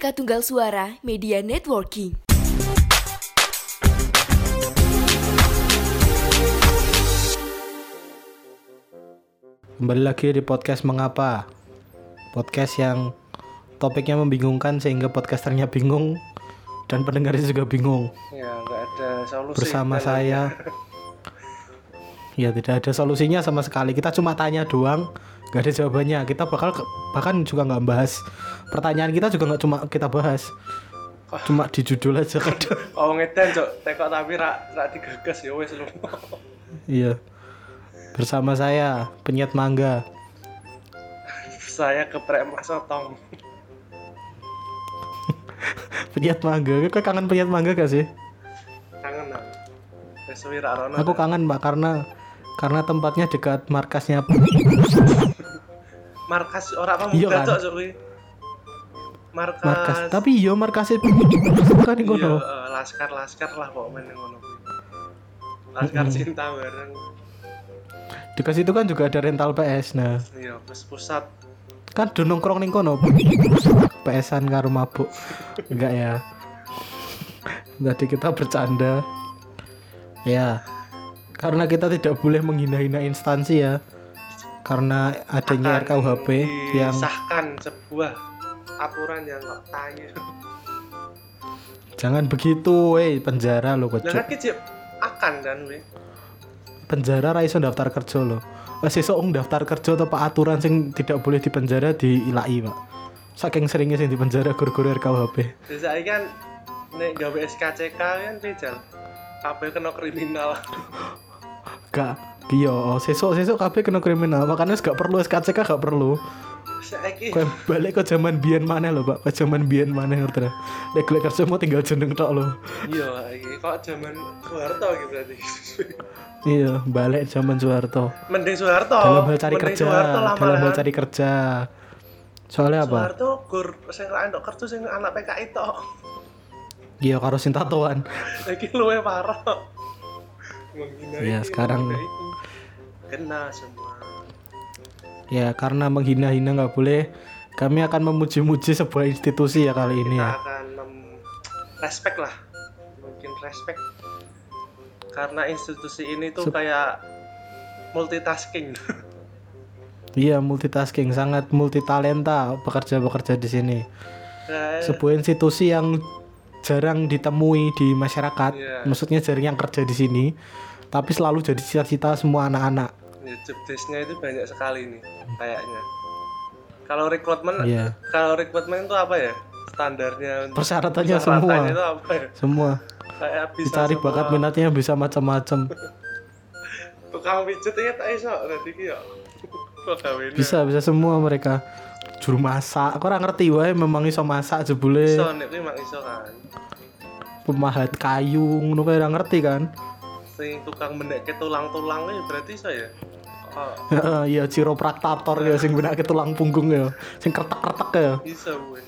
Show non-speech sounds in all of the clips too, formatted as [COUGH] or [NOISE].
Bineka Tunggal Suara Media Networking. Kembali lagi di podcast Mengapa? Podcast yang topiknya membingungkan sehingga podcasternya bingung Dan pendengarnya juga bingung. Ya, nggak ada solusi. Bersama saya. [LAUGHS] Ya tidak ada solusinya sama sekali. Kita cuma tanya doang Gak ada jawabannya. Kita bakal ke- bahkan juga nggak bahas. Pertanyaan kita juga nggak cuma kita bahas. Cuma di judul aja kadang. Oh ngedan cok, tekok tapi rak rak digagas ya wes. Iya. Bersama saya Penyet Mangga. Saya keprek mas sotong. [LAUGHS] Penyet Mangga. Kau kangen Penyet Mangga gak sih? Kangen. Aku kangen mbak karena karena tempatnya dekat markasnya markas ora Iya pemuda kan? cok. Markas. markas. Tapi yo markasnya bukan di iya, eh, laskar laskar lah pokoknya ngono. Laskar cinta bareng. Dekat situ kan juga ada rental PS. Nah, Iya, plus pusat. kan do nongkrong ning kono. PS-an karo mabuk. Enggak ya. Tadi kita bercanda. Ya. Karena kita tidak boleh menghina-hina instansi ya. Karena adanya Akan RKUHP yang disahkan sebuah aturan yang nggak tahu. jangan begitu, weh penjara lo kocok. kecil akan kan we. penjara ra iso daftar kerja loh. Wes wong daftar kerja atau pak aturan sing tidak boleh di penjara diilai, Pak. Saking seringnya sing di penjara guru-guru RKUHP. Saya kan nek gawe SKCK kan pejal. Kabeh kena kriminal. [LAUGHS] Gak iya, oh, sesuk-sesuk kabeh kena kriminal. Makanya gak perlu SKCK gak perlu. Kowe balik ke zaman biyen maneh lho, Pak. Ke zaman biyen maneh ngerti ra. Nek golek kerja mau tinggal jeneng tok lho. iya kok zaman Soeharto iki berarti. Iya, balik zaman Soeharto. Mending Soeharto. Dalam hal cari Mending kerja, Soeharto lah dalam hal cari kerja. Soalnya apa? Soeharto gur sing entuk kerja sing anak PKI tok. Iya, karo sing tatoan. Iki luwe parah. Iki, sekarang- kena semua. Ya karena menghina-hina nggak boleh Kami akan memuji-muji sebuah institusi ya kali ini Kita ya akan respect lah. Mungkin respect. Karena institusi ini tuh kayak multitasking. [LAUGHS] Iya multitasking, sangat multitalenta bekerja-bekerja di sini Sebuah institusi yang jarang ditemui di masyarakat Iya. Maksudnya jarang yang kerja di sini Tapi selalu jadi cita-cita semua anak-anak Ya, job desk-nya itu banyak sekali nih kayaknya. Kalau rekrutmen, Iya kalau rekrutmen itu apa ya? Standarnya Persyaratannya semua itu apa ya? Semua Kayak bisa Dicari semua. bakat minatnya bisa macam-macam Tukang pijet ini tak iso ki ya. [LAUGHS] Bisa, bisa semua mereka Juru masak, aku orang ngerti wae memang iso masak jebule Iso nek kuwi iso kan. Pemahat kayu ngono kae ora ngerti kan Sing tukang menekke tulang-tulang ini berarti iso ya? Oh, [LAUGHS] Heeh, iya chiropraktator ya sing benake tulang punggung ya sing kretek-kretek ya iso gue.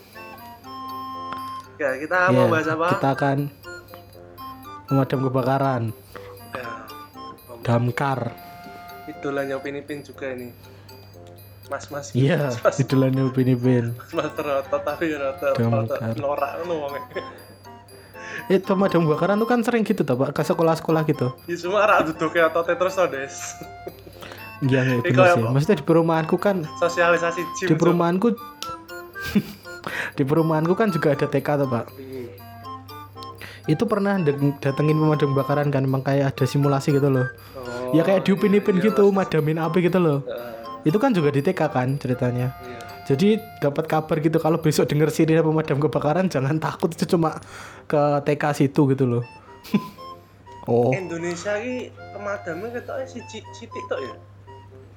Ya, kita Iya, mau bahas apa? kita akan memadam kebakaran Ya, damkar idolanya Pinipin juga ini. Mas-mas. iya Mas, judulnya Upin Ipin mas terotot tapi rata norak ngono wong. Itu pemadam kebakaran tuh kan sering gitu tuh pak ke sekolah-sekolah gitu Ya semua rak duduk ya otot terus Des. iya iya bener ya, sih maksudnya di perumahanku kan Sosialisasi gym. di perumahanku [LAUGHS] di perumahanku kan juga ada TK tuh pak. Iya. itu pernah datengin pemadam kebakaran kan emang kayak ada simulasi gitu loh Oh, ya kayak di Upin Ipin iya, gitu madamin api gitu loh Heeh, itu kan juga di TK kan ceritanya iya. Jadi dapat kabar gitu kalau besok denger sirine pemadam kebakaran jangan takut itu cuma ke TK situ gitu loh. [LAUGHS] oh, Indonesia ini pemadamnya ketoknya siji sitik tok ya.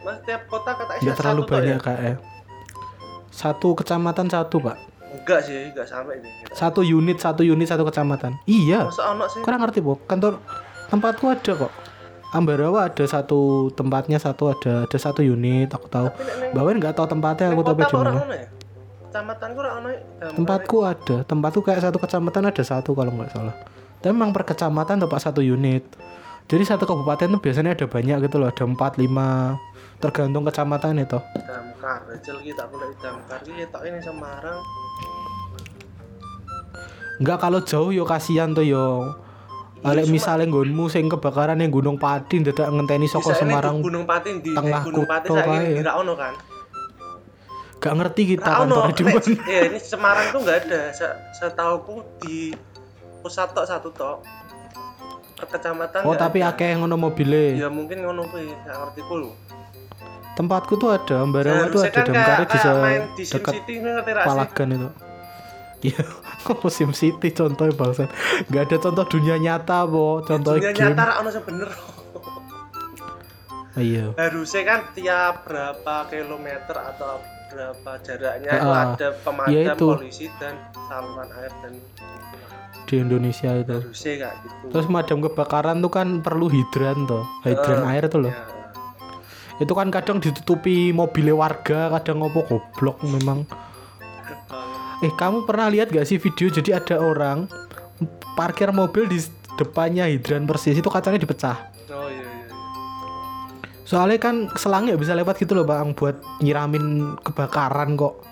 Mas tiap kota katanya nggak terlalu satu banyak ya? ya. Satu kecamatan satu pak. Enggak sih, enggak sampai ini. Satu unit satu unit satu kecamatan. Iya. Masa sih? Kurang ngerti bu. Kantor tempatku ada kok. Ambarawa ada satu tempatnya satu ada ada satu unit aku tahu. Bawain nggak tahu tempatnya aku mana. ono ya? Kecamatanku? Damkar Tempatku ada. Tempatku kayak satu kecamatan ada satu kalau nggak salah. Tapi memang per kecamatan tempat satu unit. Jadi satu kabupaten tuh biasanya ada banyak gitu loh. Ada empat lima tergantung kecamatan itu. Damkar, Rachel kita boleh damkar iki ketok ini Semarang. Enggak kalau jauh yo kasihan tuh yo. Alek misalnya nggonmu sing kebakaran yang Gunung Pati dadak ngenteni saka Bisa ini Semarang Gunung Pati di tengah Gunung Pati kutha saya ini tidak ono kan. gak ngerti kita Ra ono. di mana. Ya ini Semarang tuh nggak ada. Se- Setauku di pusat tok satu tok. Ke kecamatan. Oh nggak tapi akeh ngono mobile. Ya mungkin ngono kuwi, gak ngerti ku lho. Tempatku tuh ada, Mbarawa tuh Harusnya ada kan damkar kayak, di kayak se- main di Sim dekat? Palagan itu. Iya, [LAUGHS] kok Sim City contohnya bangsat. Gak ada contoh dunia nyata, po. Contoh Dunia game. nyata ono sebener. Oh, iya. Harusnya kan tiap berapa kilometer atau berapa jaraknya Ah, ada pemadam ya itu. polisi dan saluran air dan Di Indonesia itu. harusnya kayak gitu. Terus madam kebakaran tuh kan perlu hidran tuh. Hidran Eh, air tuh loh. Ya. Itu kan kadang ditutupi mobilnya warga, kadang ngopo goblok memang. Eh, kamu pernah lihat gak sih video jadi ada orang parkir mobil di depannya hidran persis itu kacanya dipecah. Oh iya iya. iya. Soalnya kan selangnya bisa lewat gitu loh bang buat nyiramin kebakaran kok.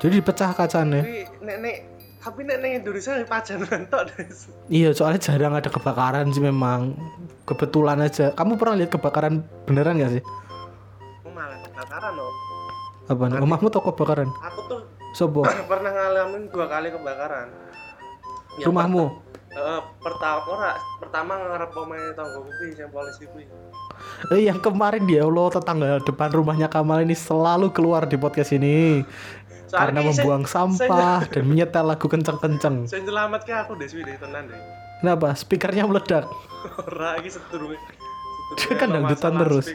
Jadi dipecah kacanya. Tapi nek nek tapi nek nek Indonesia pajanan tok deh. Iya soalnya jarang ada kebakaran sih memang. Kebetulan aja. Kamu pernah lihat kebakaran beneran gak sih? Aku malah kebakaran loh. Apa? Rumahmu tau kebakaran? Aku tuh Sobo. [COUGHS] pernah ngalamin dua kali kebakaran. Ya, Rumahmu? Eh, pertama ora pertama ngarep omahe tanggoku kuwi sing polisi kuwi. Eh, yang kemarin dia Allah tetangga depan rumahnya Kamal ini selalu keluar di podcast ini karena ki sing- membuang sampah [LAUGHS] dan menyetel lagu kenceng-kenceng. Sing nyelametke aku deh suwi deh tenan deh. Kenapa? Speakernya meledak. [LAUGHS] Ora iki sedurunge. Dia kan dangdutan terus.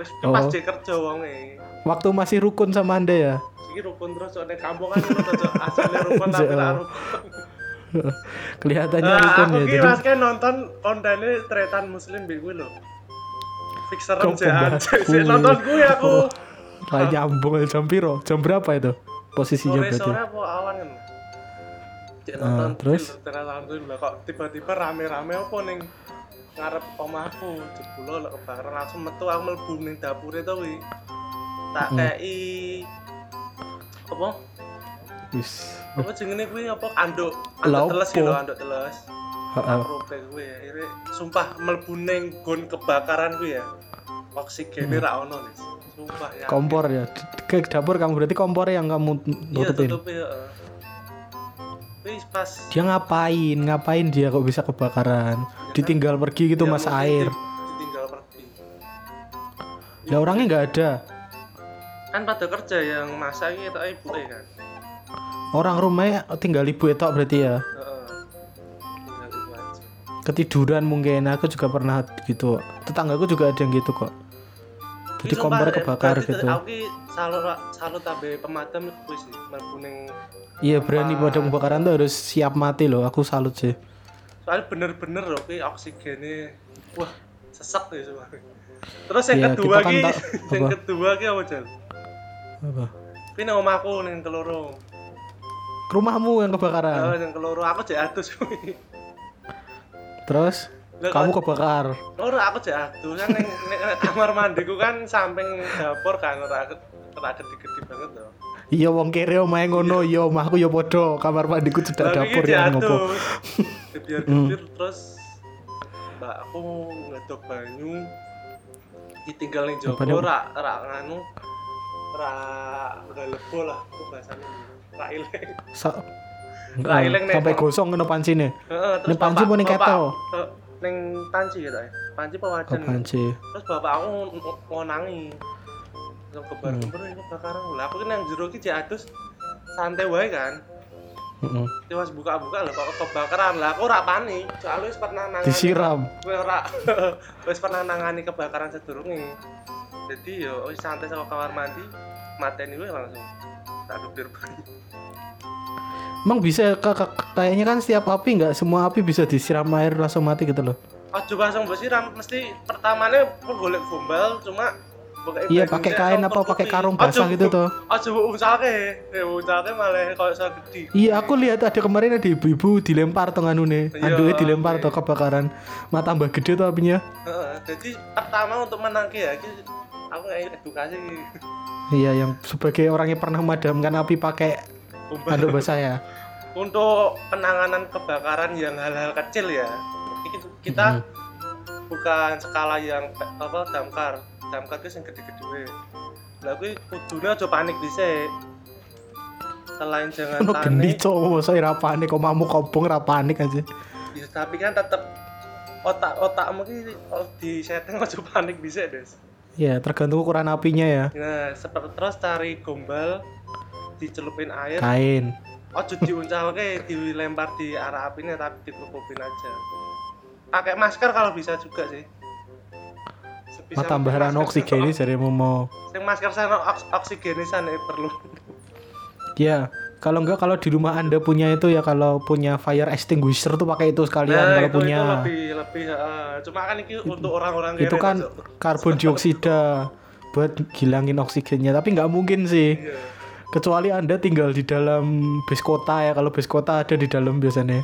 Terus [LAUGHS] Oh. pas dia kerja wonge. Waktu masih rukun sama anda ya. Iki rukun terus nek kampung kan [LAUGHS] asale rukun tapi rukun. [LAUGHS] Kelihatannya Nah, rukun aku ya. ki Jadi mas kan nonton kontene tretan muslim mbek kuwi lho. Sik kuwi? nonton kuwi aku. lah nyambung jam piro? Jam berapa itu? Posisinya Sore berarti. sore apa awan kan. Cek Ah, nonton terus? kok tiba-tiba rame-rame apa ning ngarep omahku jebul lek kebakaran langsung metu aku mlebu ning dapure to kuwi. Tak Hmm. kei apa? Wis. Apa jenenge kuwi apa anduk anduk teles lho anduk teles. Heeh. Kuwi akhirnya sumpah mlebu ning gon kebakaran kuwi ya. Oksigennya ra ono. Sumpah ya. Hmm. Kompor ya. Ke dapur kamu berarti kompornya yang kamu Iya tutupin. tutup ya. Wis pas Dia ngapain? Ngapain dia kok bisa kebakaran? Ditinggal pergi gitu Ya, mas air. Ditinggal pergi. Lah orangnya nggak ada. Kan pada kerja yang masak tok ibu kan. Orang rumahnya tinggal ibu etok berarti ya. Ibu aja. Ketiduran mungkin aku juga pernah gitu. Tetanggaku juga ada yang gitu kok. Jadi kompor kebakar gitu. Aku salut salut tambe pemadam sih mlebu Iya berani Wah. pada kebakaran tuh harus siap mati loh. Aku salut sih. soalnya bener-bener loh ki oksigennya wah sesek ya semua. Terus yang Iya, kedua kan ki, tak- [LAUGHS] yang kedua ki apa Jal? Apa? Kuwi nang omahku ning keloro. Ke rumahmu yang kebakaran. Heeh, ning keloro aku jek [LAUGHS] kuwi. Terus Lah, kamu kebakar. Ora aku jek adus kan ning kamar mandiku kan samping dapur kan ora ora gede-gede banget loh. Iya wong kere omahe ngono, iya omahku ya padha. Kamar mandiku cedak dapur ya ngopo. [LAUGHS] adus. Gebiar-gebir terus mbak aku ngedok banyu ditinggal ning nih? ora ora nganu ora udah lebo lah aku bahasane ora ileng. Sa [LAUGHS] Lah, ileng sampai gosong ngono pancine. Heeh, Ning panci apa ning ketel? Ning panci gitu ya. Panci apa Ke wajan? panci. Terus bapak aku ng- ngonangi. Yang kebar-kebar Hmm. ini kebakaran. Lah aku ki nang jero ki jek adus santai wae kan. Heeh. Tiwas buka-buka lho kok kebakaran. Lah aku ora panik. Soalnya wis pernah nangani. Disiram. Kowe ora [LAUGHS] wis pernah nangani kebakaran sedurunge. Jadi yo wis santai sama kamar mandi, mateni wae langsung. Tak dubir banyu. Emang bisa ka- ka- kayaknya kan setiap api nggak semua api bisa disiram air langsung mati gitu loh. Ojo langsung bersiram, mesti pertamanya aku golek gombal cuma Iya pakai kain apa pakai karung basah gitu tuh. Ojo usalke, eh usalke malah kalau saya gede. Iya aku lihat ada kemarin ada ibu-ibu dilempar tuh nganune. Iya, Anduke dilempar oke. tuh kebakaran. Mah tambah gede tuh apinya. Jadi pertama untuk menangki ya, aku nggak edukasi. Iya yang sebagai orang yang pernah memadamkan api pakai. Anduk basah ya. untuk penanganan kebakaran yang hal-hal kecil ya kita Mhm. bukan skala yang apa damkar damkar itu yang gede-gede lah kuwi kudune aja panik dhisik. Selain jangan Ono geni panik cowok masa ora panik kok mamu kobong ora panik aja. ya, tapi kan tetep otak otakmu ki oh, di setting aja panik dhisik des. Ya, tergantung ukuran apinya ya. nah seperti terus cari gombal dicelupin air. Kain. ojo diuncalke dilempar di arah apinya tapi dikelupupin aja. Pakai masker kalau bisa juga sih Mau tambahan oksigen ini jadi mau Sing masker sana oks oksigenisan perlu Ya, kalau enggak kalau di rumah Anda punya itu ya kalau punya fire extinguisher tuh pakai itu sekalian Nah, kalau itu, punya. itu lebih lebih eh, cuma kan ini untuk orang-orang Itu kan Cok. karbon dioksida buat ngilangin oksigennya, tapi nggak mungkin sih. Iya. Kecuali Anda tinggal di dalam bis kota ya, kalau bis kota ada di dalam biasanya.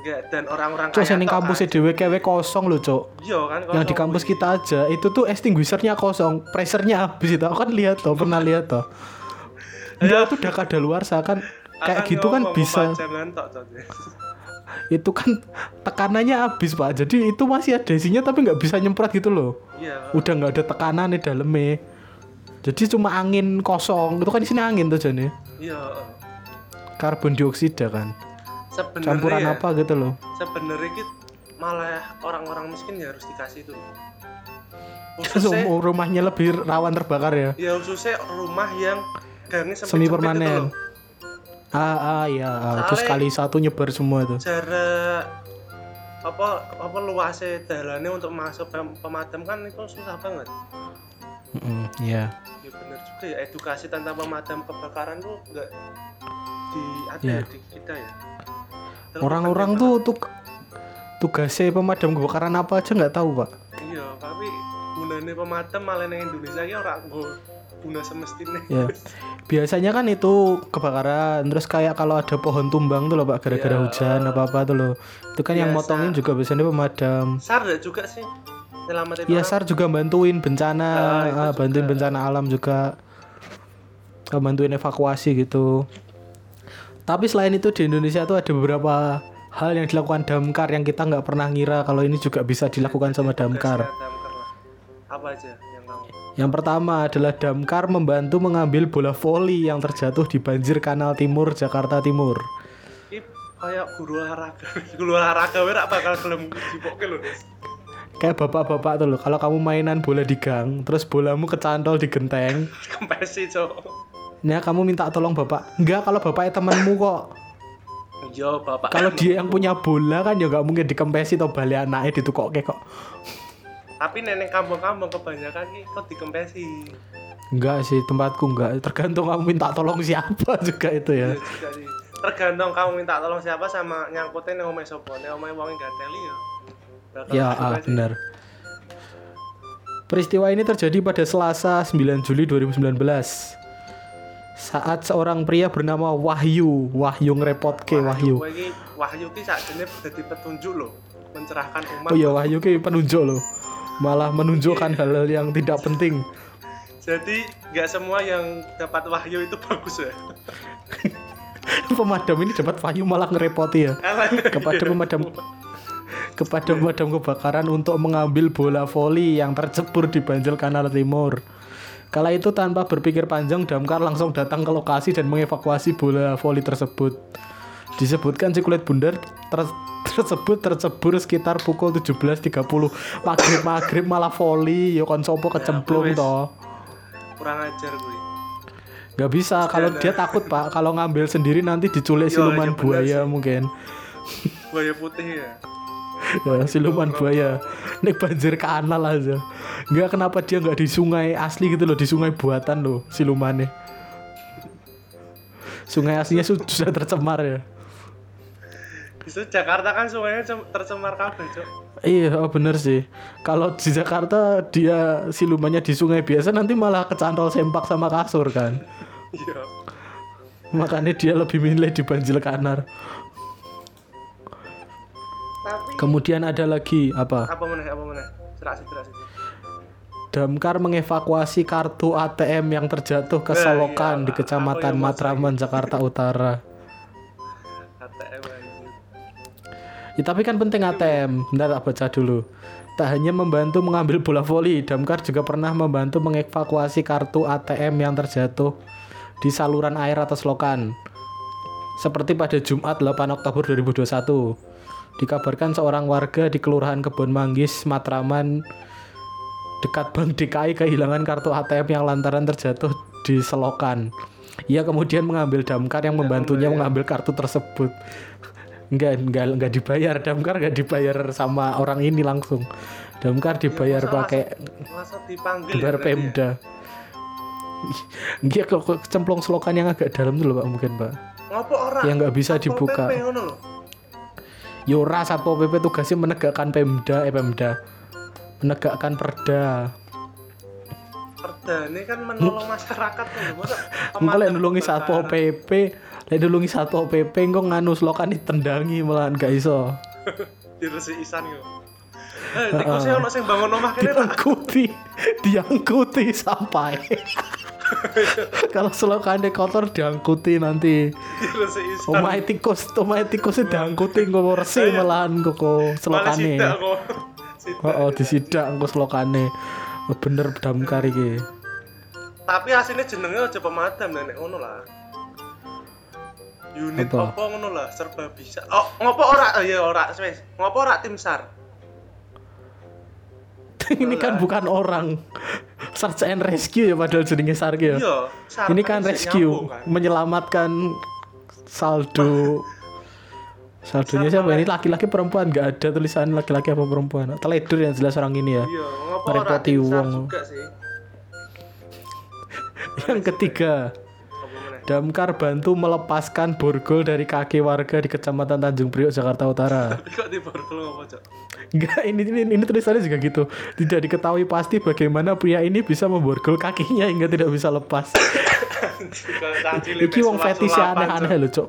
Enggak, dan orang-orang Cok, kaya sini kampusnya kan. dewe kewe kosong loh, Cok. iya kan Yang di kosong. kampus kita aja, itu tuh extinguishernya kosong, pressernya habis itu. Aku kan lihat tuh, pernah lihat tuh. [LAUGHS] Dia tuh udah kada luar kan kayak Akan gitu kan bisa. kepanjangan tok, Cok. [LAUGHS] itu kan tekanannya habis pak. Jadi itu masih ada isinya tapi nggak bisa nyemprot gitu loh. Iya. Udah nggak ada tekanan di dalamnya. Jadi cuma angin kosong. Itu kan isinya angin tuh jadi iya karbon dioksida kan sebenarnya campuran ya, apa gitu loh. Sebenarnya gitu malah orang-orang miskin ya harus dikasih itu. Khususnya um- rumahnya lebih rawan terbakar ya? Ya khususnya rumah yang gangnya semi gitu permanen. ah ah ya ah. terus Soalnya- kali satu nyebar semua tuh jarak apa apa luasnya jalannya untuk masuk pem- pemadam kan itu susah banget. Mm-mm, iya. Ya benar juga ya edukasi tentang pemadam kebakaran tuh enggak di ada ya di kita ya orang-orang tuh tuh tugasnya pemadam kebakaran apa aja nggak tahu pak iya tapi gunanya pemadam malah yang Indonesia ya orang gue guna semestinya ya biasanya kan itu kebakaran terus kayak kalau ada pohon tumbang tuh loh pak gara-gara Iya. hujan apa apa tuh loh itu kan yang Biasa. motongin juga biasanya pemadam sar juga sih nyelamatin Iya. SAR juga bantuin bencana Ah, itu ah, bantuin juga. bencana alam juga Ah, bantuin evakuasi gitu tapi selain itu di Indonesia tuh ada beberapa hal yang dilakukan damkar yang kita nggak pernah ngira kalau ini juga bisa dilakukan sama damkar. Tugasnya damkar apa aja yang kamu Yang pertama adalah damkar membantu mengambil bola voli yang terjatuh di banjir Kanal Timur, Jakarta Timur. Kayak guru olahraga. [LAUGHS] Guru olahraga ora bakal gelem dipoke lho Des. Kayak bapak-bapak tuh loh, kalau kamu mainan bola di gang, terus bolamu kecantol di genteng, [LAUGHS] kempesi cok nah kamu minta tolong bapak. Enggak, kalau bapaknya temanmu kok. iya bapak Kalau dia yang punya bola kan ya nggak mungkin dikempesi atau balik anaknya ditukokke kok. tapi nenek kampung-kampung kebanyakan ki kok dikempesi Enggak sih, tempatku enggak. Tergantung kamu minta tolong siapa [LAUGHS] juga itu ya. Iya tergantung kamu minta tolong siapa sama nyangkutin yang omeh sopo nek omeh wong gateli ya Ya, ah, benar. Peristiwa ini terjadi pada Selasa 9 Juli 2019. Saat seorang pria bernama Wahyu, Wahyu ngerepotke Wahyu. kowe iki Wahyu ki sakjane dadi petunjuk loh mencerahkan umat Oh iya Wahyu ki penunjuk loh. Malah menunjukkan hal-hal yang tidak penting. jadi nggak semua yang dapat wahyu itu bagus ya [LAUGHS] Pemadam ini dapat Wahyu malah ngerepoti ya. [LAUGHS] Kepada pemadam kepada pemadam kebakaran untuk mengambil bola voli yang tercebur di banjir Kanal Timur. Kala itu tanpa berpikir panjang, damkar langsung datang ke lokasi dan mengevakuasi bola voli tersebut. Disebutkan si kulit bundar ter- tersebut tercebur sekitar pukul 17.30 maghrib maghrib malah voli. Yo kon sopo kecemplung toh. Kurang ajar gue. Nggak bisa kalau dia takut pak. Kalau ngambil sendiri nanti diculik siluman iya buaya mungkin. Buaya putih ya ya, siluman buaya. Nek banjir kanal aja. Nggak kenapa dia nggak di sungai asli gitu loh di sungai buatan loh silumannya. Sungai aslinya su- sudah tercemar ya. Itu Jakarta kan sungainya cem- tercemar kabeh, Cok. iya oh bener sih. Kalau di Jakarta dia silumannya di sungai biasa nanti malah kecantol sempak sama kasur kan. Iya. makanya dia lebih milih di banjir kanar kemudian ada lagi apa apa meneh apa meneh? Serasi serasi. Damkar mengevakuasi kartu ATM yang terjatuh ke Eh, solokan iya, di. Kecamatan Matraman, Jakarta Utara. [LAUGHS] ATM. Ya, tapi kan penting ATM. Bentar tak baca dulu. Tak hanya membantu mengambil bola voli, Damkar juga pernah membantu mengevakuasi kartu ATM yang terjatuh di saluran air atas lokan. Seperti pada Jumat 8 Oktober 2021. Dikabarkan seorang warga di Kelurahan Kebon Manggis, Matraman, dekat Bank DKI kehilangan kartu ATM yang lantaran terjatuh di selokan. Ia kemudian mengambil damkar yang membantunya mengambil kartu tersebut. Enggak, enggak, enggak dibayar. Damkar enggak dibayar sama orang ini langsung. Damkar dibayar masa- pakai dibayar ya ya? Pemda. Iya kok kok cemplung selokan yang agak dalam loh Pak mungkin Pak. Ngopo ora? Yang nggak bisa dibuka. Yora Satpol PP tugasnya menegakkan Pemda, eh Pemda. Menegakkan perda. Perda ini kan menolong masyarakat kan lho. Masa [LAUGHS] Engko lek pemadam nulungi Satpol. PP, lek nulungi Satpol PP engko nganu selokan ditendangi malahan gak iso. [LAUGHS] diresiki isan yo. Eh, tikusnya ono sing bangun omah kene tak diangkuti diangkuti sampai [LAUGHS] [LAUGHS] kalau selokannya kotor diangkuti nanti omahe tikus omahe tikusnya diangkuti engko resik malahan kok selokane kok. Oh, oh disidak engko selokane bener damkar iki Tapi aslinya jenenge aja pemadam nenek ngono lah. Unit Apa? apa, ngono lah, serba bisa. Oh, ngopo ora? Oh, ya ora, wis. Ngopo ora tim SAR? [LAUGHS] ini kan bukan orang. Search and rescue ya padahal jenenge sarki ya. Iya, SAR ini kan bisa rescue nyambung kan. menyelamatkan saldo. Saldonya siapa? Ini laki-laki perempuan nggak ada tulisan laki-laki apa perempuan. Teledur yang jelas orang ini ya. Iya, Merepoti SAR wong. [LAUGHS] yang ketiga? Damkar bantu melepaskan borgol dari kaki warga di kecamatan Tanjung Priok Jakarta Utara Tapi [LAUGHS] kok di borgol ngopo, Cok? Enggak, ini, ini, ini tulisannya juga gitu. Tidak diketahui pasti bagaimana pria ini bisa memborgol kakinya hingga tidak bisa lepas. [LAUGHS] Iki wong fetish aneh-aneh loh, Cok.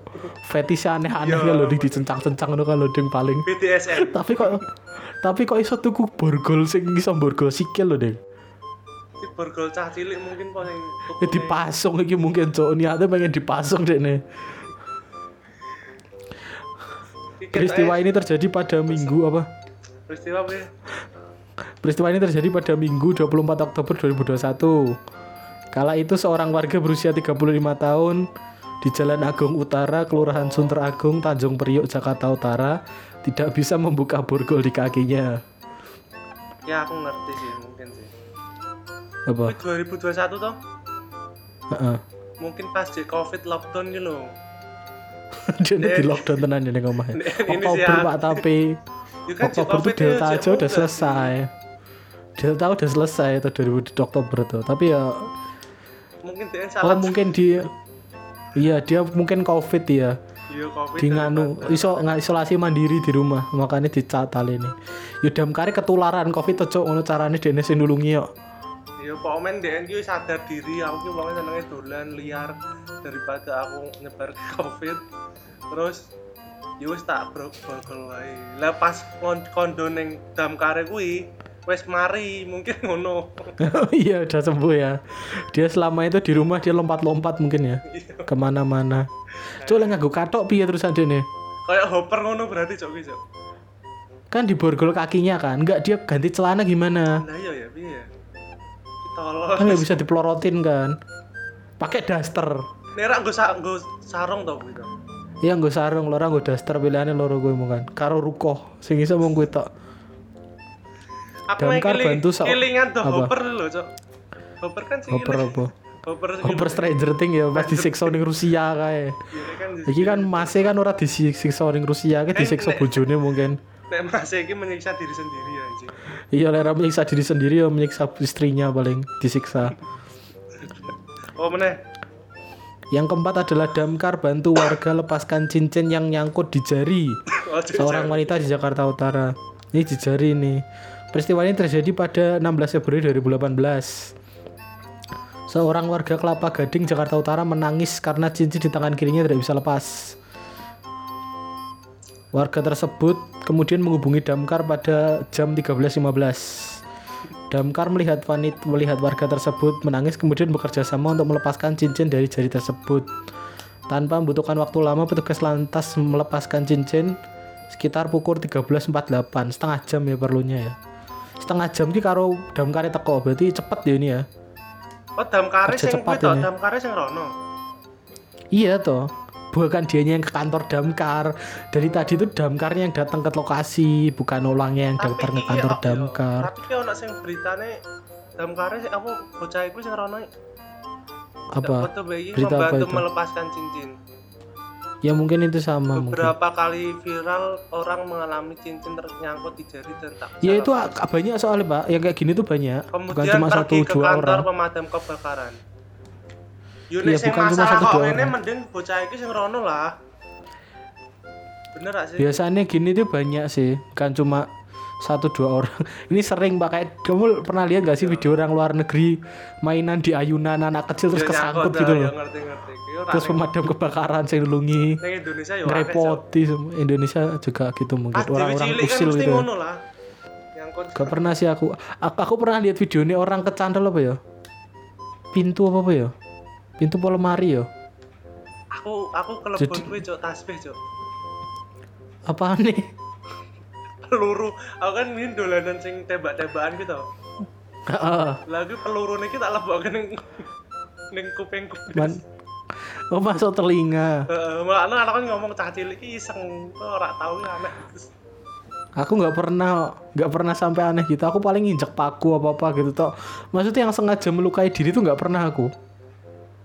Fetish aneh-aneh loh di dicencang-cencang loh kalau ding paling. BDSM. tapi kok tapi kok iso tuku borgol sing iso borgol sikil loh, Ding. Di borgol cah cilik mungkin paling Ya dipasung iki mungkin, Cok. Niatnya pengen dipasung deh nih. Peristiwa ini terjadi pada minggu apa? Peristiwa apa ya? Peristiwa ini terjadi pada Minggu 24 Oktober 2021. Kala itu seorang warga berusia 35 tahun di Jalan Agung Utara, Kelurahan Sunter Agung, Tanjung Priok, Jakarta Utara tidak bisa membuka borgol di kakinya. Ya aku ngerti sih. Apa? Tapi 2021 toh? Heeh. Mungkin pas di Covid lockdown gitu loh. [LAUGHS] Dia ini di lockdown tenan. Ini- [LAUGHS] ini Oktober Pak tapi [LAUGHS] kan Oktober tuh Delta aja udah selesai. Delta udah selesai itu 2000 Oktober tuh. Tapi ya Mungkin dia oh salah. mungkin dia Iya dia mungkin covid ya Iya Covid. di nganu iso nggak isolasi mandiri di rumah makanya dicatal ini yudam kari ketularan covid tuh cok ngono carane dene sing nulungi yo Iya Pak Omen DN ki sadar diri aku ki wong senenge dolan liar daripada aku nyebar [LAUGHS] Covid. Terus ya wis tak brok brokol wae. Lah pas kon- kondo ning damkare kuwi wis mari mungkin [LAUGHS] ngono. iya udah sembuh ya dia selama itu di rumah dia lompat-lompat mungkin ya Iya. ke mana-mana cok lah nganggo katok piye terus aja nih Kayak hopper ngono berarti cok cok. kan di borgol kakinya kan nggak dia ganti celana gimana Lah iya ya piye ya? Tolong. kan nggak bisa dipelorotin kan pakai daster Nerak nggo sa sarung to kuwi to. Iya nggo sarung loro nggo daster pilihannya loro gue mau kan karo rukoh sing iso mung kuwi tok Aku Damkar keling- bantu sa- kelingan tuh apa? hopper lho cok. Hopper kan sih. Hopper apa Hopper Hopper ini. Stranger Things ya pas disiksa ning Rusia kae Iya, kan Iki kan masih kan ora disiksa ning Rusia ke disiksa bojone mungkin. nek mas iki menyiksa diri sendiri anjing. Iya lera menyiksa diri sendiri ya menyiksa istrinya paling disiksa. Oh meneh. Yang keempat adalah damkar bantu warga lepaskan cincin yang nyangkut di jari [LAUGHS] Oh, seorang wanita di Jakarta Utara. Ini di jari nih. Peristiwa ini terjadi pada 16 Februari 2018. Seorang warga Kelapa Gading Jakarta Utara menangis karena cincin di tangan kirinya tidak bisa lepas. Warga tersebut kemudian menghubungi damkar pada jam 13.15. Damkar melihat wanita melihat warga tersebut menangis kemudian bekerja sama untuk melepaskan cincin dari jari tersebut. Tanpa membutuhkan waktu lama, petugas lantas melepaskan cincin sekitar pukul 13.48, setengah jam ya perlunya ya. Setengah jam ki karo damkare teko, berarti cepet ya ini ya. Oh, damkare Kerja sing cepat kuwi to, ini. damkare sing rono. Iya toh. Bukan dianya yang ke kantor damkar. Dari tadi itu damkarnya yang datang ke lokasi, bukan orangnya yang datang ke iki kantor apa ya? damkar. Tapi ki ono sing beritane damkare sing apa bocah iku sing rono Apa? Berita apa itu? melepaskan cincin. Ya mungkin itu sama mungkin. Beberapa kali viral orang mengalami cincin ternyangkut di jari dan tak Ya itu banyak soalnya pak, yang kayak gini tuh banyak. Bukan Kemudian cuma satu pergi ke dua kantor orang. pemadam kebakaran. Yo Iya, nek sing bukan cuma masalah satu kok orang. mending bocah iki sing rono lah. Bener gak sih? Biasanya gini tuh banyak sih, kan cuma satu dua orang. [LAUGHS] Ini sering pak kayak kamu pernah lihat gak sih video orang luar negeri mainan di ayunan anak kecil terus Ya, kesangkut nyangkut, gitu ya, loh. ngerti ngerti. Ki ora Terus pemadam kebakaran saya nulungi. ya ngerepoti semua Indonesia juga gitu mungkin orang-orang kan usil gitu ya. lah. Gak pernah sih aku aku, aku pernah lihat video ini orang kecandel apa ya pintu apa apa ya pintu apa lemari Aku aku kelebon Jadi- kuwi cok tasbih cok. apa nih Peluru. Aku kan main dolanan sing tembak-tembakan gitu. Lagi peluru niki tak lebokke ning ning kupingku. man oh masuk telinga Heeh, malah anak kan ngomong cah cilik iki iseng kok ora tau aneh. aku nggak pernah nggak pernah sampai aneh gitu aku paling injek paku apa apa gitu toh maksudnya yang sengaja melukai diri tuh nggak pernah aku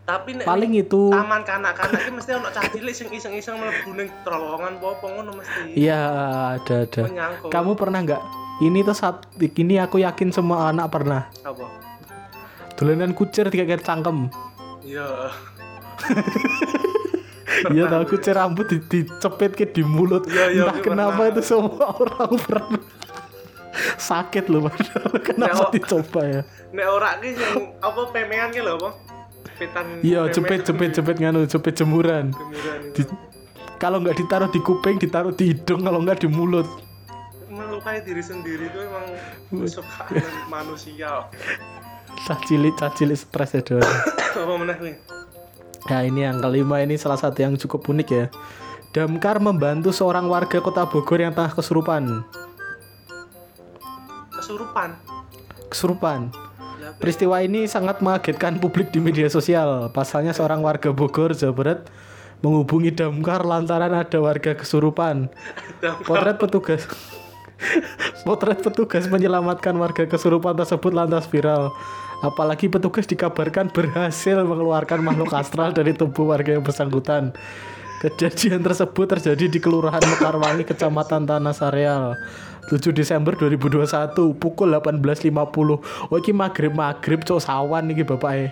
Tapi nek paling itu taman kanak-kanak iki mesti ono cah cilik sing iseng-iseng mlebu ning terowongan apa ngono mesti. iya ada ada Menyangkut. kamu pernah nggak ini tuh saat ini aku yakin semua anak pernah apa? dolanan kucir tiga cangkem Iya. [LAUGHS] Iya tahu kucing rambut di, dicepit ke di mulut. Iya, iya, Entah kenapa pernah. itu semua orang pernah. Sakit loh padahal. Kenapa Nek, dicoba ya? Nek ora ki sing apa pemean ki lho apa? Iya, jepit jepit jepit nganu, jepit jemuran. Di- kalau nggak ditaruh di kuping, ditaruh di hidung, kalau nggak di mulut. melukai diri sendiri itu emang kesukaan manusia. Cah cilik, cah cilik stres ya doang. [COUGHS] apa meneh nih? Nah ini yang kelima ini salah satu yang cukup unik ya. Damkar membantu seorang warga kota Bogor yang tengah kesurupan. Kesurupan. Kesurupan. Peristiwa ini sangat mengagetkan publik di media sosial. Pasalnya seorang warga Bogor, Jawa Barat menghubungi damkar lantaran ada warga kesurupan. Potret petugas Potret petugas menyelamatkan warga kesurupan tersebut lantas viral. Apalagi petugas dikabarkan berhasil mengeluarkan makhluk astral dari tubuh warga yang bersangkutan. Kejadian tersebut terjadi di Kelurahan Mekarwangi, Kecamatan Tanah Sareal. 7 Desember 2021 pukul 18.50. Oh iki maghrib-maghrib cok sawan iki bapake.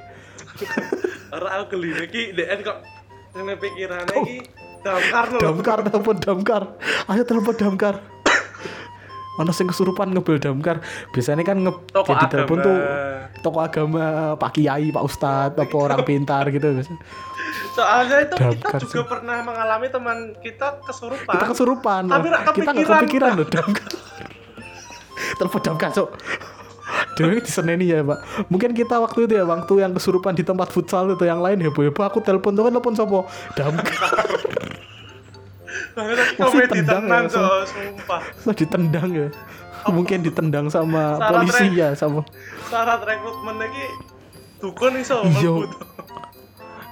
[LAUGHS] Ora aku geli iki DN kok nang pikirane iki damkar lho. Damkar telepon damkar. Ayo telepon damkar. Ono sing kesurupan ngebel damkar. Biasanya kan nge Toko jadi telepon tuh toko agama, Pak Kiai, Pak Ustadz, apa orang pintar gitu. Soalnya itu Damkar kita juga pernah mengalami teman kita kesurupan. Kita kesurupan. Tapi rak Kita nggak kepikiran. kepikiran loh damkar. telepon damkar, Cok. Dewi diseneni ya, Pak. Mungkin kita waktu itu ya, waktu yang kesurupan di tempat futsal itu yang lain heboh-heboh aku telepon tuh kan telepon sopo? Damkar. Tendang ya, tenan langsung. Cok, sumpah. Terus ditendang ya. Mungkin ditendang sama Syarat polisi ya, sama Syarat rekrutmen iki dukun iso Iya.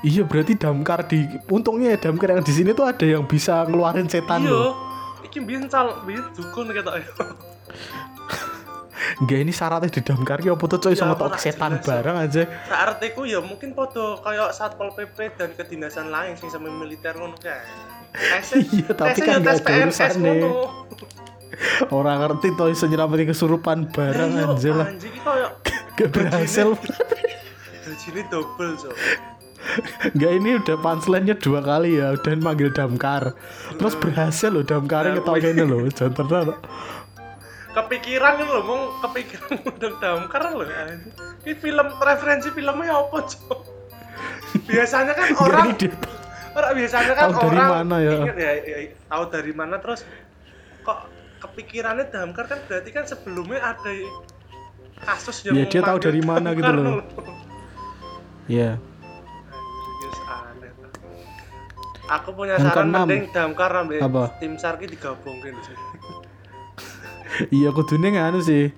Iya berarti damkar di untungnya ya damkar yang di sini tuh ada yang bisa ngeluarin setan Iya. Iki biyen cal biyen dukun ketok ya. [LAUGHS] Enggak ini syaratnya di damkar ya apa tuh coy Ya, sama tok setan bareng aja. Saartiku ya mungkin podo kayak Satpol PP dan kedinasan lain sing sama militer ngono kae. Iya, tapi kan nggak tes ada ngono. Orang ngerti toh iso nyelamatin kesurupan bareng Iya, aja lah. [LAUGHS] Gak berhasil. gajine double so. Enggak ini udah punchline-nya dua kali ya, udah manggil damkar. Terus berhasil loh damkarnya Nah, ketawa ini loh, jangan loh. Kepikiran kan lho mong kepikiran [LAUGHS] udah damkar anjing. Ini film referensi filmnya apa, Cok? [LAUGHS] Biasanya kan orang Enggak ini dia Orang biasanya kan Tahu dari orang mana ya? ya, ya, ya, tahu dari mana terus kok kepikirannya damkar kan berarti kan sebelumnya ada kasus Ya, dia tahu dari mana gitu loh. Iya. Aneh. Aku punya Yang saran keenam. mending damkar Apa? tim SAR ki digabungin. Iya kudune nganu sih.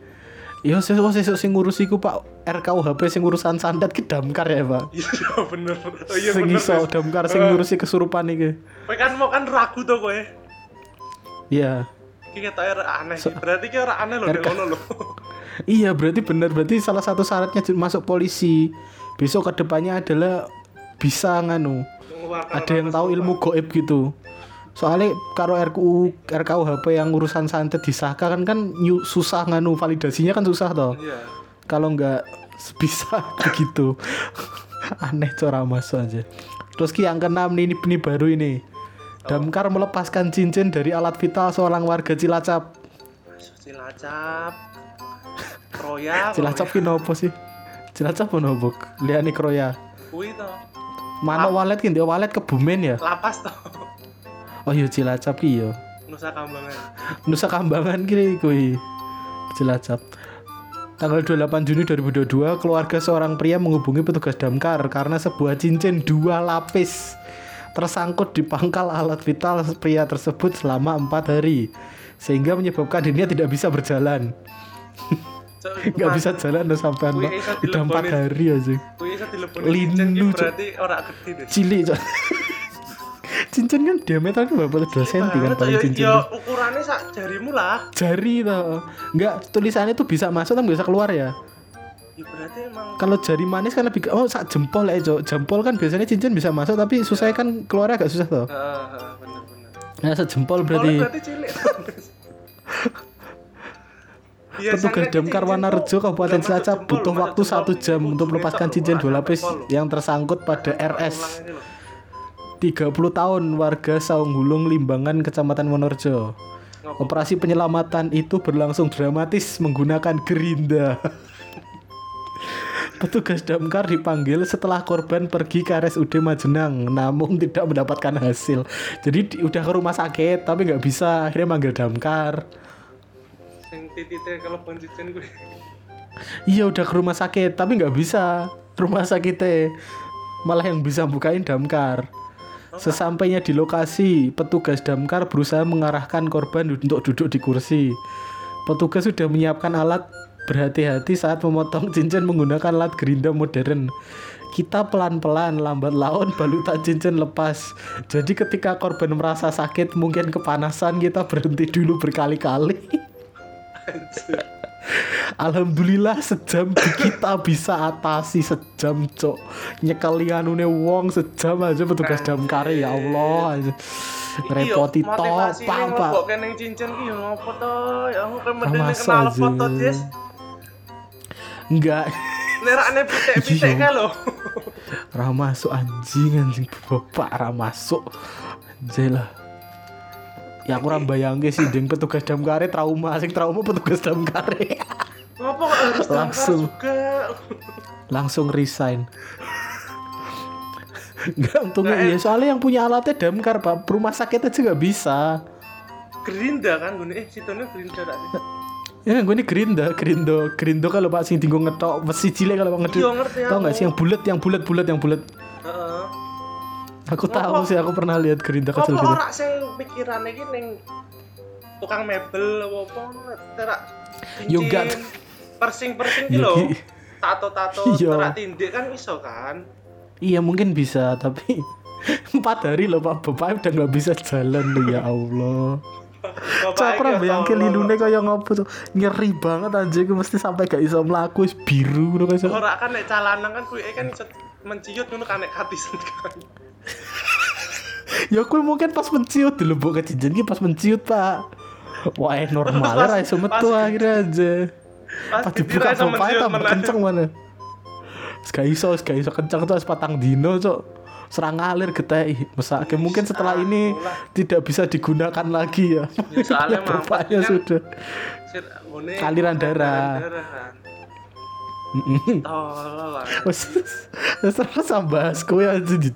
Iya sesuk sesuk sing ngurus iku Pak RKUHP sing urusan santet ki damkar ya, Pak. Iya [LAUGHS] bener. Oh, iya sing bener. iso damkar sing Eh, ngurusi kesurupan iki. Kowe kan mau kan ragu to kowe. Iya. Ki ketoke aneh. So- Berarti ki ora aneh lho nek ngono lho. [LAUGHS] Iya, berarti benar berarti salah satu syaratnya masuk polisi. Besok ke depannya adalah bisa nganu. Ada yang orang tahu ilmu goib gitu. Soalnya karo RKU RKUHP yang urusan santet disahkan kan kan nyu- susah nganu validasinya kan susah toh. Iya. kalau nggak [LAUGHS] bisa begitu [LAUGHS] aneh cara masuk aja terus ki yang keenam nih ini, ini baru ini Damkar melepaskan cincin dari alat vital seorang warga Cilacap Cilacap. Kroya. [LAUGHS] Cilacap ki nopo sih Cilacap apa nopo liane kroya Kuwi to. mana walet ki walet kebumen ya Lapas to. Oh iya Cilacap ki yo Nusa Kambangan. Nusa Kambangan kiri kui Cilacap. Tanggal 28 Juni 2022, keluarga seorang pria menghubungi petugas damkar karena sebuah cincin dua lapis tersangkut di pangkal alat vital pria tersebut selama empat hari sehingga menyebabkan dirinya tidak bisa berjalan. [LAUGHS] Nggak bisa jalan udah sampai udah empat hari aja. Linu, berarti ora gede deh. cilik. Cincin kan diameternya berapa 2 cm kan paling cincin Ya ukurannya sak jarimu lah. jari tau nggak tulisannya tuh bisa masuk tapi bisa keluar ya Ya berarti emang kalau jari manis kan lebih oh sak jempol ya Cok. jempol kan biasanya cincin bisa masuk tapi susahnya kan keluarnya agak susah tuh Heeh, heeh, bener-bener. nah sak jempol Berarti, berarti cilik. [LAUGHS] Petugas damkar Wanarejo Kabupaten Cilacap butuh waktu satu jam ujungnya untuk melepaskan cincin dua lapis yang tersangkut pada Ulang RS. 30 tahun warga Saung Hulung Limbangan Kecamatan Wonorejo? Operasi penyelamatan itu berlangsung dramatis menggunakan gerinda. Petugas damkar dipanggil setelah korban pergi ke RSUD Majenang, namun tidak mendapatkan hasil. Jadi di- udah ke rumah sakit tapi nggak bisa, akhirnya manggil damkar. Sing titite. Iya udah ke rumah sakit tapi nggak bisa, rumah sakitnya malah yang bisa bukain damkar. Sesampainya di lokasi, petugas damkar berusaha mengarahkan korban untuk duduk di kursi. Petugas sudah menyiapkan alat berhati-hati saat memotong cincin menggunakan alat gerinda modern. Kita pelan-pelan lambat laun balutan cincin lepas. Jadi ketika korban merasa sakit mungkin kepanasan kita berhenti dulu berkali-kali. Alhamdulillah sejam kita bisa atasi sejam cok nyekeli anune wong sejam aja petugas damkar ya Allah aja. repoti topak pak ngebokke ning cincin ki yo ngopo to? Ya aku kan kenal foto Jess. enggak Nerakne pitik-pitik Iya. lho. ra masuk anjing anjing bapak ra masuk anjay lah ya aku ora bayangke sih ding petugas damkare trauma sing trauma petugas damkare [LAUGHS] Kok harus Langsung. juga? langsung resign Enggak untungnya iya soalnya yang punya alatnya damkar pak rumah sakit aja nggak bisa Gerinda kan gune eh situne gerinda tak? Ya gue ini gerinda, gerindo, gerindo kalau pak sing tinggal ngetok besi cilik kalau pak. Iya, ngerti Tahu nggak sih yang bulat, yang bulat, bulat, yang bulat. Heeh. Aku tahu sih, aku pernah lihat gerinda kecil gitu. ora sing pikirane iki ning tukang mebel apa apa terak Yo, enggak. Cincin persing-persing ki Ya, lho. Ki. Tato-tato [LAUGHS] Iya. terak tindik kan iso kan? Iya mungkin bisa, tapi [LAUGHS] empat hari loh pak bapak udah nggak bisa jalan loh ya Allah. Pernah ya bayangin tolol. lilune kayak ngopo tuh nyeri banget anjir gue mesti sampai gak iso melaku biru ngono kayak Ora kan nek calanang kan kuwi kan iso menciut ngono kan nek katisan kan. [LAUGHS] Ya aku mungkin pas menciut dulu ke cincin ki pas menciut pak. Wah eh, normal lah iso metu akhirnya aja. Pas dibuka menciut tambah meneh. kenceng mana. Gak iso, gak iso kenceng tuh patang dino cok. Serang ngalir getei. Mesake mungkin setelah ini Ulah. tidak bisa digunakan lagi ya. Ya, soalnya [LAUGHS] Bapaknya kan- sudah. Aliran darah. darah. Wes terus bahas kowe aja di.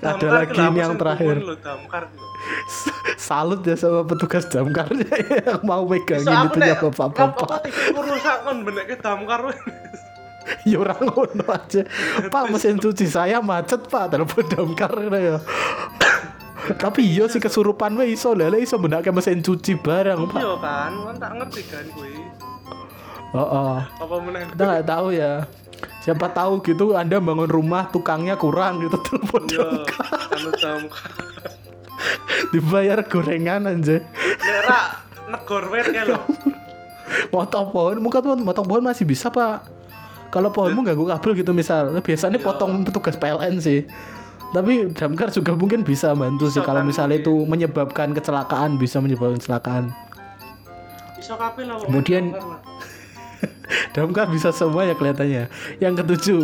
Ada lagi ini yang terakhir. damkar. Salut ya sama petugas damkarnya yang mau megangin So, itu [LAUGHS] ya Apa bapak-bapak. kon benek ke damkar ya orang ngono aja. Pak mesin cuci saya macet pak telepon damkar ya. [COUGHS] Tapi iya sih kesurupan we iso. Lele iso benake mesin cuci barang pak. Iya kan, kan tak ngerti kan kuwi. oh, oh. Apa meneh? kita nggak tahu ya. Siapa tahu gitu anda bangun rumah tukangnya kurang gitu [LAUGHS] telepon Iya, anu damkar. [LAUGHS] dibayar gorengan aja Nek ra negor ya lho. [LAUGHS] motong pohon muka tuh motong pohon masih bisa pak. Kalau pohonmu ganggu kabel gitu misal. Biasanya potong petugas PLN sih. Tapi damkar juga mungkin bisa bantu sih Bisa kalau misalnya itu menyebabkan kecelakaan bisa menyebabkan kecelakaan. Iso kabeh lah. Kemudian- damkar [LAUGHS] bisa semua ya kelihatannya. Yang ketujuh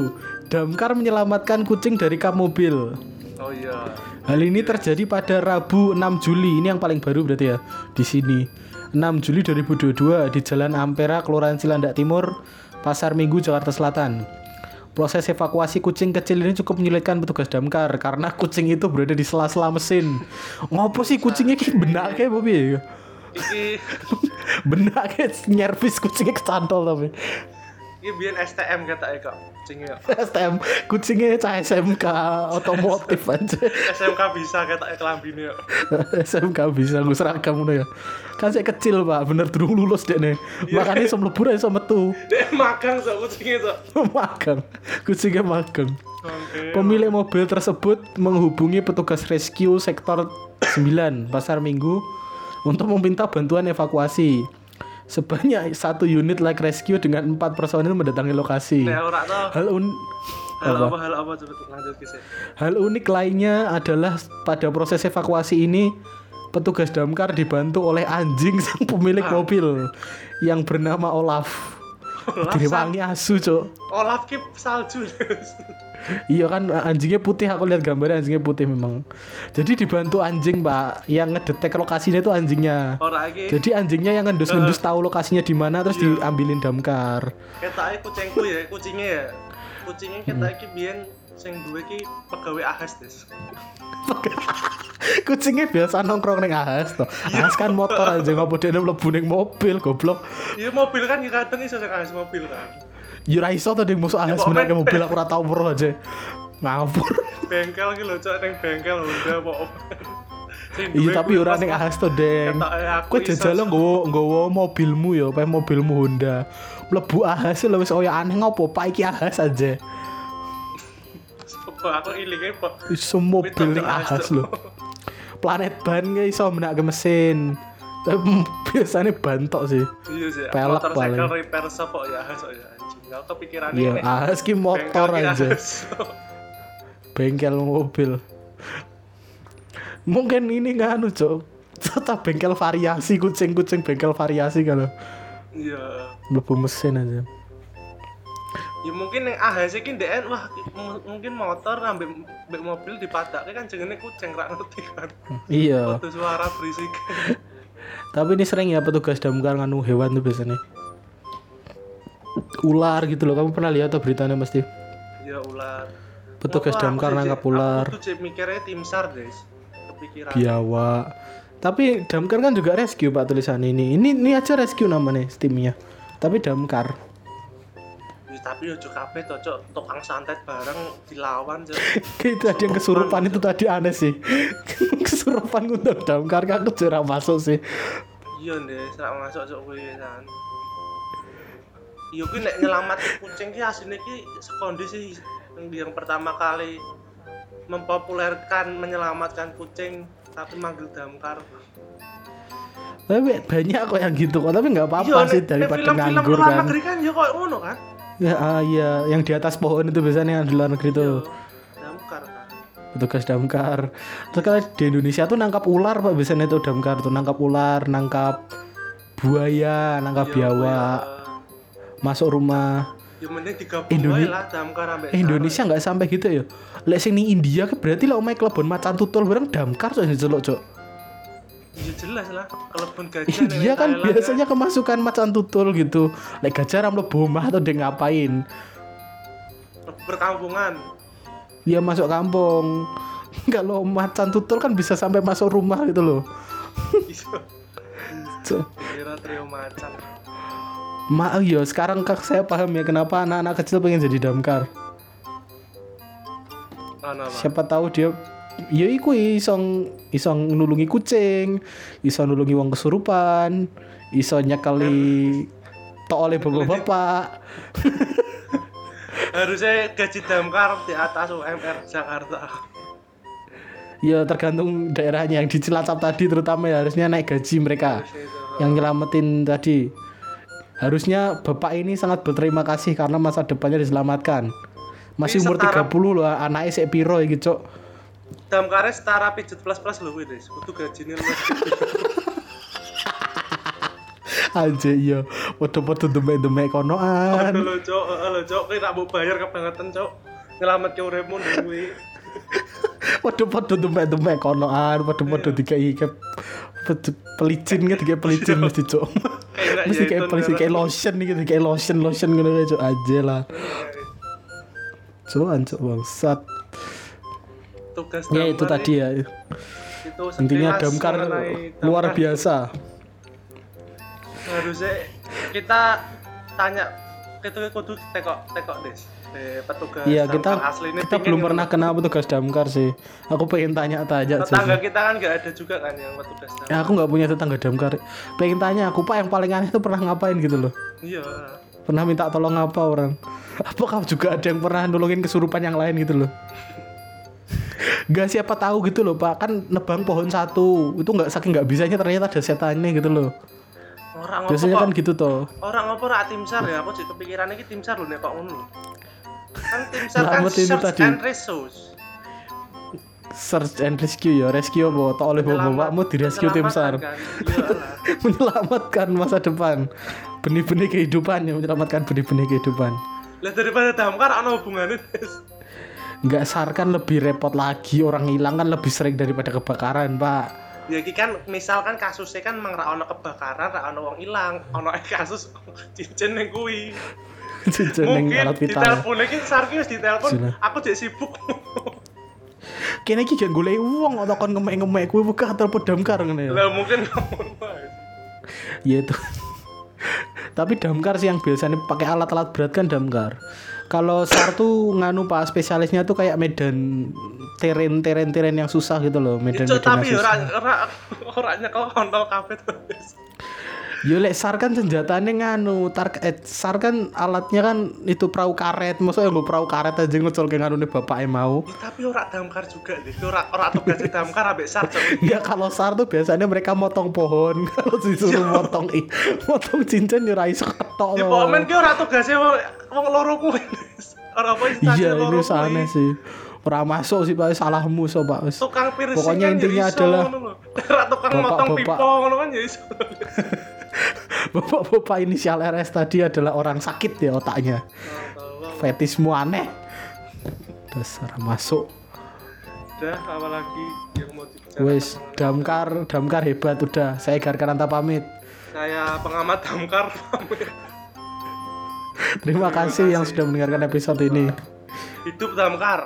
damkar menyelamatkan kucing dari kap mobil Oh iya. Hal ini terjadi pada Rabu 6 Juli. Ini yang paling baru berarti ya di sini. 6 Juli 2022 di Jalan Ampera, Kelurahan Cilandak Timur, Pasar Minggu, Jakarta Selatan. Proses evakuasi kucing kecil ini cukup menyulitkan petugas damkar karena kucing itu berada di sela-sela mesin. Ngopo sih kucingnya ki benak kayak Bobi? Iki [LAUGHS] Benak kayak nyervis kucingnya kecantol tapi. Iki biyen STM kata kok. Kucingnya. STM [LAUGHS] kucingnya cah SMK otomotif aja. SMK bisa kata kelambine. SMK bisa gue seragam ngono ya. Kan saya kecil, Pak. Bener durung lulus dek nih. Makanya iso mlebu ra iso metu. Dek magang sok kucingnya sok. [LAUGHS] magang. Kucingnya magang. Pemilik mobil tersebut menghubungi petugas rescue sektor 9 Pasar Minggu untuk meminta bantuan evakuasi. Sebanyak satu unit light rescue dengan empat personil mendatangi lokasi. Hal un Hal apa? hal apa lanjut kisah. Hal unik lainnya adalah pada proses evakuasi ini petugas damkar dibantu oleh anjing sang pemilik mobil yang bernama Olaf. Direwangi asu, Cuk. Olaf ki salju. Iya kan anjingnya putih aku lihat gambarnya anjingnya putih memang. Jadi dibantu anjing, Pak, yang ngedetek lokasinya itu anjingnya. Ora iki Jadi anjingnya yang ngendus-ngendus tahu lokasinya di mana terus diambilin damkar. ketake kucingku ya, kucingnya ya. Kucingnya Hmm. kita biyen sing duwe ki pegawai ahas des. Kucingnya biasa nongkrong ning ahas toh. Ahas kan motor aja ngopo dia mlebu ning mobil goblok. Iya mobil kan ya kadang iso sing ahas mobil kan. Ya ra iso to ding musuh ahas kok menake men- mobil aku ora tau weruh aja. Ngawur. Bengkel ki lho cok ning bengkel Honda. Sing Iya tapi ora ning ahas to, Deng. Kowe jajal nggowo nggowo mobilmu ya, pae mobilmu Honda. Mlebu ahas lho wis kaya aneh ngopo, Pak iki ahas aja. Apa aku ilinge kok. Iso mobil ning ahas, lho. Planet ban ge iso menake mesin. Tapi [LAUGHS] biasanya bantok sih. Iya sih. Pelek Motor paling. repair shop kok ya ahas kok ya anjing. Aku kepikiran Iya, ahas ki motor aja. Bengkel mobil. Mungkin ini nganu, Cok. Tetap bengkel variasi kucing-kucing bengkel variasi kalau Iya. mlebu mesin aja. Ya mungkin yang ahas iki ndek wah m- mungkin motor ambek mobil dipadake kan jenenge kucing ra ngerti kan. Iya. Waktu suara berisik. Tapi ini sering ya petugas damkar nganu hewan tuh biasanya. Ular gitu loh. Kamu pernah lihat atau beritanya mesti? ya ular. Petugas Wah, damkar nangkap ular, Aku tuh cek mikirnya tim SAR, Des. Kepikiran. biawak. Tapi damkar kan juga rescue pak tulisan ini. Ini ini aja rescue namanya Steamnya. Tapi damkar. Tapi yo kabeh to, Cok. Tukang santet bareng dilawan, Cok. [LAUGHS] Itu ada yang kesurupan itu tadi aneh sih. [LAUGHS] kesurupan ngundang damkar kan jarang masuk sih. Iya, Des, ra masuk Cok kuwi kan. Iya kuwi nek nyelamat kucing ki asline ki sekondi sih yang, yang pertama kali mempopulerkan menyelamatkan kucing tapi manggil damkar. Tapi banyak kok yang gitu kok. Tapi nggak apa-apa Iya, sih daripada film-film nganggur luar kan. negeri kan ya kok ngono kan. Ya ah, iya, yang di atas pohon itu biasanya yang di luar negeri tuh. Damkar petugas damkar. Terus kalau di Indonesia tuh nangkap ular pak biasanya itu damkar tuh nangkap ular, nangkap buaya, nangkap Iya, biawak, masuk rumah. Ya Indone- lah Eh, Indonesia nggak sampai gitu ya. Lek sing ning India berarti lah omai kelebon macan tutul bareng damkar tuh celok cok. Ya jelas lah, kelebon gajah ning kan Thailand biasanya kemasukan macan tutul gitu. Lek gajah ram mlebu omah atau dia ngapain? kan perkampungan. Dia masuk kampung. [LAUGHS] kalau macan tutul kan bisa sampai masuk rumah gitu loh [LAUGHS] Cuk. kira trio macan Ma iya sekarang kak saya paham ya kenapa anak-anak kecil pengen jadi damkar ana Pak. siapa tahu dia ya iku iso iso nulungi kucing iso nulungi wong kesurupan iso nyekeli tok oleh bapak-bapak. [LAUGHS] Harusnya gaji damkar di atas UMR Jakarta. Ya tergantung daerahnya yang di Cilacap tadi terutama ya harusnya naik gaji mereka. Itu. yang nyelamatin tadi. Harusnya bapak ini sangat berterima kasih karena masa depannya diselamatkan. Masih Ini umur setara- 30 loh anaknya sek piro iki cok damkarnya setara pijet plus plus loh wis kudu gajine lu [LAUGHS] aja iya. Podo-podo demek-demek konoan lo cok eh, lo cok kayak tak mau bayar kebangetan cok. Nyelamat ke uripmu dewe [LAUGHS] podo-podo demek-demek konoan podo-podo dikai ke pe- pelicin kan dikai pelicin mesti cok. [LAUGHS] Kayak mesti kayak Zaitun pelicin kayak lotion nih gitu kayak lotion lotion gitu kayak cok aja lah cok ancok bangsat tugas ya itu tadi ya itu intinya damkar luar damkar. biasa harusnya kita tanya kita kudu tekok tekok des eh, petugas Iya kita aslinya kita pingin belum pernah kenal petugas damkar sih. Aku pengen tanya-tanya tetangga sih. kita kan nggak ada juga kan yang petugas damkar Ya aku nggak punya tetangga damkar. Pengen tanya aku pak yang paling aneh itu pernah ngapain gitu loh. iya Pernah minta tolong apa orang? [LAUGHS] Apakah juga ada yang pernah nolongin kesurupan yang lain gitu loh? Gak siapa tahu gitu loh pak kan nebang pohon satu itu nggak saking nggak bisanya ternyata ada setannya gitu loh. orang Biasanya kok kan gitu toh. orang apa rak tim sar ya aku sih kepikiran ini tim sar loh nek kok ngono kan tim sar kan search tadi. and resource Search and rescue ya rescue apa? Tak oleh bapak-bapakmu di rescue tim sar. Menyelamatkan, kan? [LAUGHS] Menyelamatkan masa depan benih-benih kehidupan yang menyelamatkan benih-benih kehidupan lah daripada damkar ana hubungannya. Nggak sar kan lebih repot lagi. Orang hilang kan lebih sering daripada kebakaran pak. Ya kan misalkan kasusnya kan emang ra ono kebakaran ra ono wong ilang ono [LAUGHS] kasus cincin yang kuwi. Cincin yang mungkin alat vital. telepon lagi Sarki wis di telepon Sina. aku jadi sibuk. [LAUGHS] Kene iki gak golek uang atau kon ngemek-ngemek kuwi buka telepon damkar ngene ya. Lah mungkin ya itu. [LAUGHS] Tapi damkar sih yang biasanya pakai alat-alat berat kan damkar kalau SAR tuh nganu pak spesialisnya tuh kayak medan teren teren teren yang susah gitu loh medan medan tapi yang ora susah. ora ora nyekel kontol kabeh terus Yo lek SAR kan senjatanya nganu, tar eh, SAR kan alatnya kan itu perahu karet, maksudnya gue perahu karet aja ngecol ke nganu nih bapaknya mau. Ya, tapi ora damkar juga deh ora ora tugas damkar ambek sar. Ya kalau SAR tuh biasanya mereka motong pohon, [LAUGHS] kalau disuruh motong i, motong cincin ya iso ketok Ya pokoknya ki ora tugasnya wong loro kuwi ora apa instansi Iya ini kuwi. sih. Ora masuk sih Pak, salahmu so Pak. Tukang piercing Pokoknya kan ya intinya adalah ora tukang bapak-bapak- motong pipo ngono kan ya iso [LAUGHS] Bapak-bapak inisial RS tadi adalah orang sakit ya otaknya. Fetismu aneh. Dasar masuk. udah apa lagi yang mau dibicarakan Wes, damkar, damkar hebat udah. Saya Garkananta pamit. saya pengamat damkar pamit. Terima kasih yang sudah mendengarkan episode ini. hidup damkar